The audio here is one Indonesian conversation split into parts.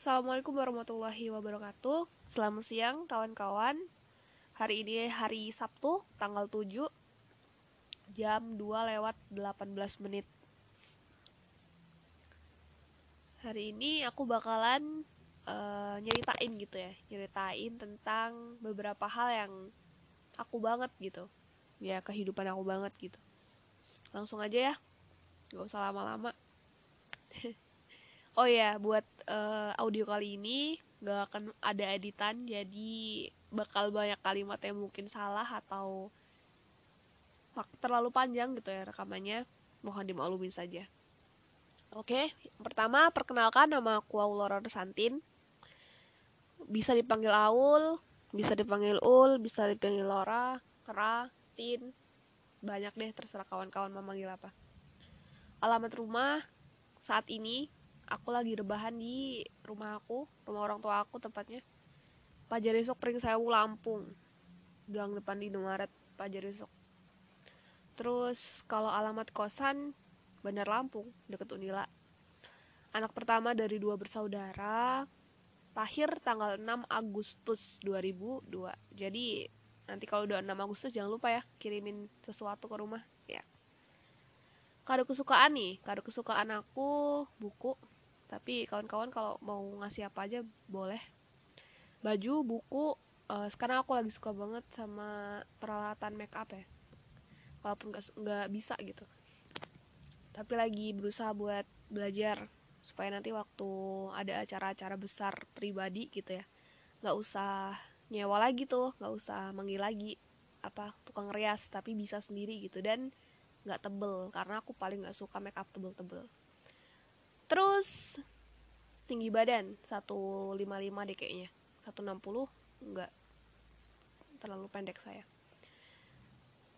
Assalamualaikum warahmatullahi wabarakatuh. Selamat siang kawan-kawan. Hari ini hari Sabtu tanggal 7 Jam 2 lewat 18 menit. Hari ini aku bakalan uh, nyeritain gitu ya. Nyeritain tentang beberapa hal yang aku banget gitu. Ya kehidupan aku banget gitu. Langsung aja ya. Gak usah lama-lama Oh ya, buat uh, audio kali ini gak akan ada editan, jadi bakal banyak kalimat yang mungkin salah atau terlalu panjang gitu ya rekamannya. Mohon dimaklumin saja. Oke, pertama perkenalkan nama aku Aulora Santin. Bisa dipanggil Aul, bisa dipanggil Ul, bisa dipanggil Lora, Kera, Tin. Banyak deh terserah kawan-kawan memanggil apa. Alamat rumah saat ini aku lagi rebahan di rumah aku rumah orang tua aku tepatnya. Pajarisok Pringsewu Lampung gang depan di Indomaret Pajarisok terus kalau alamat kosan Bandar Lampung deket Unila. Anak pertama dari dua bersaudara lahir tanggal 6 Agustus 2002 jadi nanti kalau udah 6 Agustus jangan lupa ya kirimin sesuatu ke rumah. Ya kado kesukaan nih kado kesukaan aku buku tapi kawan-kawan kalau mau ngasih apa aja boleh. Baju buku uh, sekarang aku lagi suka banget sama peralatan make up ya. Walaupun nggak bisa gitu. Tapi lagi berusaha buat belajar supaya nanti waktu ada acara-acara besar pribadi gitu ya nggak usah nyewa lagi tuh nggak usah manggil lagi apa tukang rias tapi bisa sendiri gitu. Dan nggak tebel karena aku paling nggak suka make up tebel-tebel terus tinggi badan 155 deh kayaknya. 160 enggak. Terlalu pendek saya.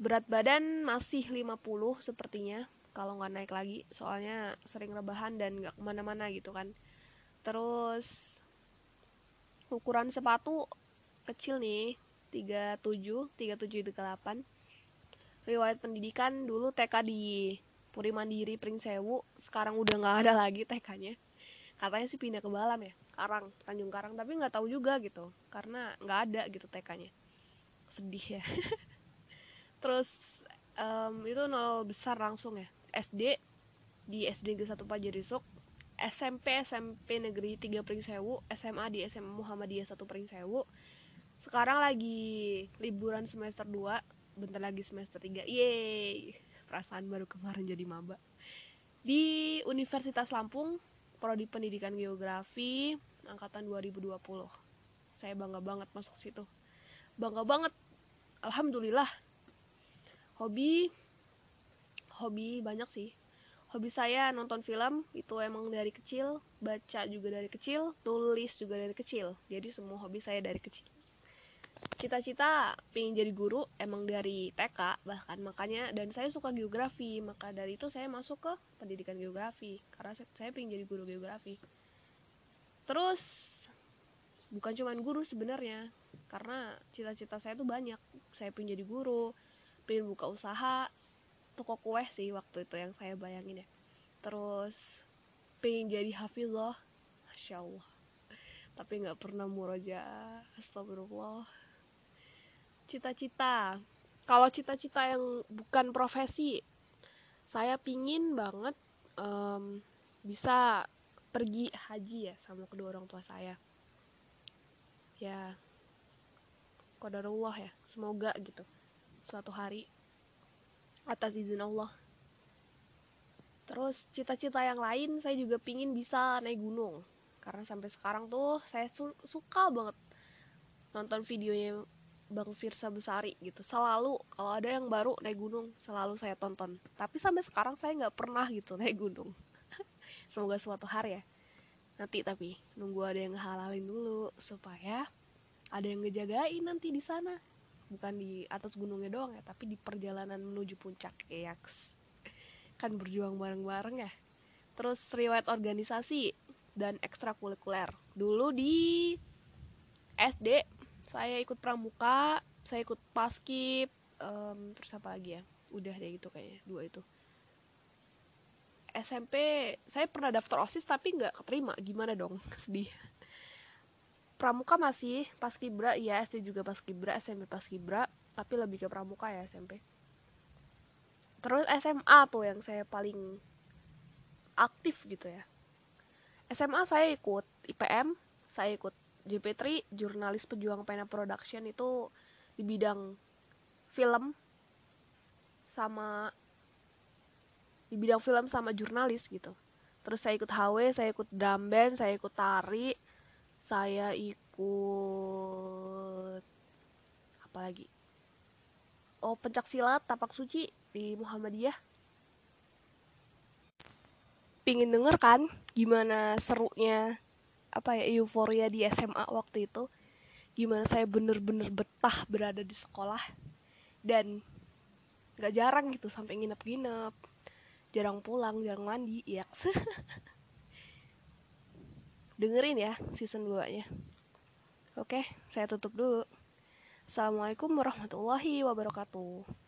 Berat badan masih 50 sepertinya kalau nggak naik lagi. Soalnya sering rebahan dan nggak ke mana-mana gitu kan. Terus ukuran sepatu kecil nih 37 37 38 riwayat pendidikan dulu TK di Puri Mandiri Pringsewu sekarang udah nggak ada lagi TK-nya katanya sih pindah ke Balam ya Karang Tanjung Karang tapi nggak tahu juga gitu karena nggak ada gitu TK-nya sedih ya. Terus um, itu nol besar langsung ya. SD di SD Negeri 1 Pajarisuk SMP SMP Negeri 3 Pringsewu SMA di SMA Muhammadiyah 1 Pringsewu sekarang lagi liburan semester 2 bentar lagi semester 3 yeay perasaan baru kemarin jadi maba. Di Universitas Lampung prodi pendidikan geografi angkatan 2020 saya bangga banget masuk situ. Bangga banget. Alhamdulillah. Hobi hobi banyak sih. Hobi saya nonton film itu emang dari kecil. Baca juga dari kecil tulis juga dari kecil. Jadi semua hobi saya dari kecil cita-cita pengen jadi guru emang dari TK bahkan. Makanya dan saya suka geografi maka dari itu saya masuk ke pendidikan geografi. Karena saya, pengen jadi guru geografi. Terus bukan cuman guru sebenarnya karena cita-cita saya tuh banyak. Saya pengen jadi guru pengen buka usaha toko kue sih waktu itu yang saya bayangin ya. Terus pengen jadi hafizah masya Allah. Tapi nggak pernah muroja astagfirullah cita-cita. Kalau cita-cita yang bukan profesi saya pingin banget um, bisa pergi haji ya sama kedua orang tua saya. Ya kodarullah ya semoga gitu suatu hari atas izin Allah. Terus cita-cita yang lain saya juga pingin bisa naik gunung. Karena sampai sekarang tuh saya su suka banget nonton videonya Bang Firsa Besari gitu. Selalu kalau ada yang baru naik gunung selalu saya tonton. Tapi sampai sekarang saya nggak pernah gitu naik gunung. Semoga suatu hari ya. Nanti tapi nunggu ada yang halalin dulu supaya ada yang ngejagain nanti di sana. Bukan di atas gunungnya doang ya tapi di perjalanan menuju puncak. Ya kan berjuang bareng-bareng ya. Terus riwayat organisasi dan ekstrakurikuler. Dulu di SD saya ikut pramuka saya ikut paskip um, terus apa lagi ya? Udah deh gitu kayaknya dua itu. SMP saya pernah daftar osis tapi nggak keterima. Gimana dong? Sedih. Pramuka masih pas kibra ya SD juga pas kibra SMP pas kibra tapi lebih ke pramuka ya SMP terus SMA tuh yang saya paling aktif gitu ya. SMA saya ikut IPM saya ikut JP3 jurnalis pejuang pena production itu di bidang film sama di bidang film sama jurnalis gitu. Terus saya ikut HW saya ikut drum band saya ikut tari saya ikut apa lagi? Oh pencak silat tapak suci di Muhammadiyah. Pingin denger kan gimana serunya apa ya euforia di SMA waktu itu. Gimana saya bener-bener betah berada di sekolah dan gak jarang gitu sampai nginep-nginep. Jarang pulang jarang mandi ya dengerin ya season 2 nya oke saya tutup dulu. Assalamualaikum warahmatullahi wabarakatuh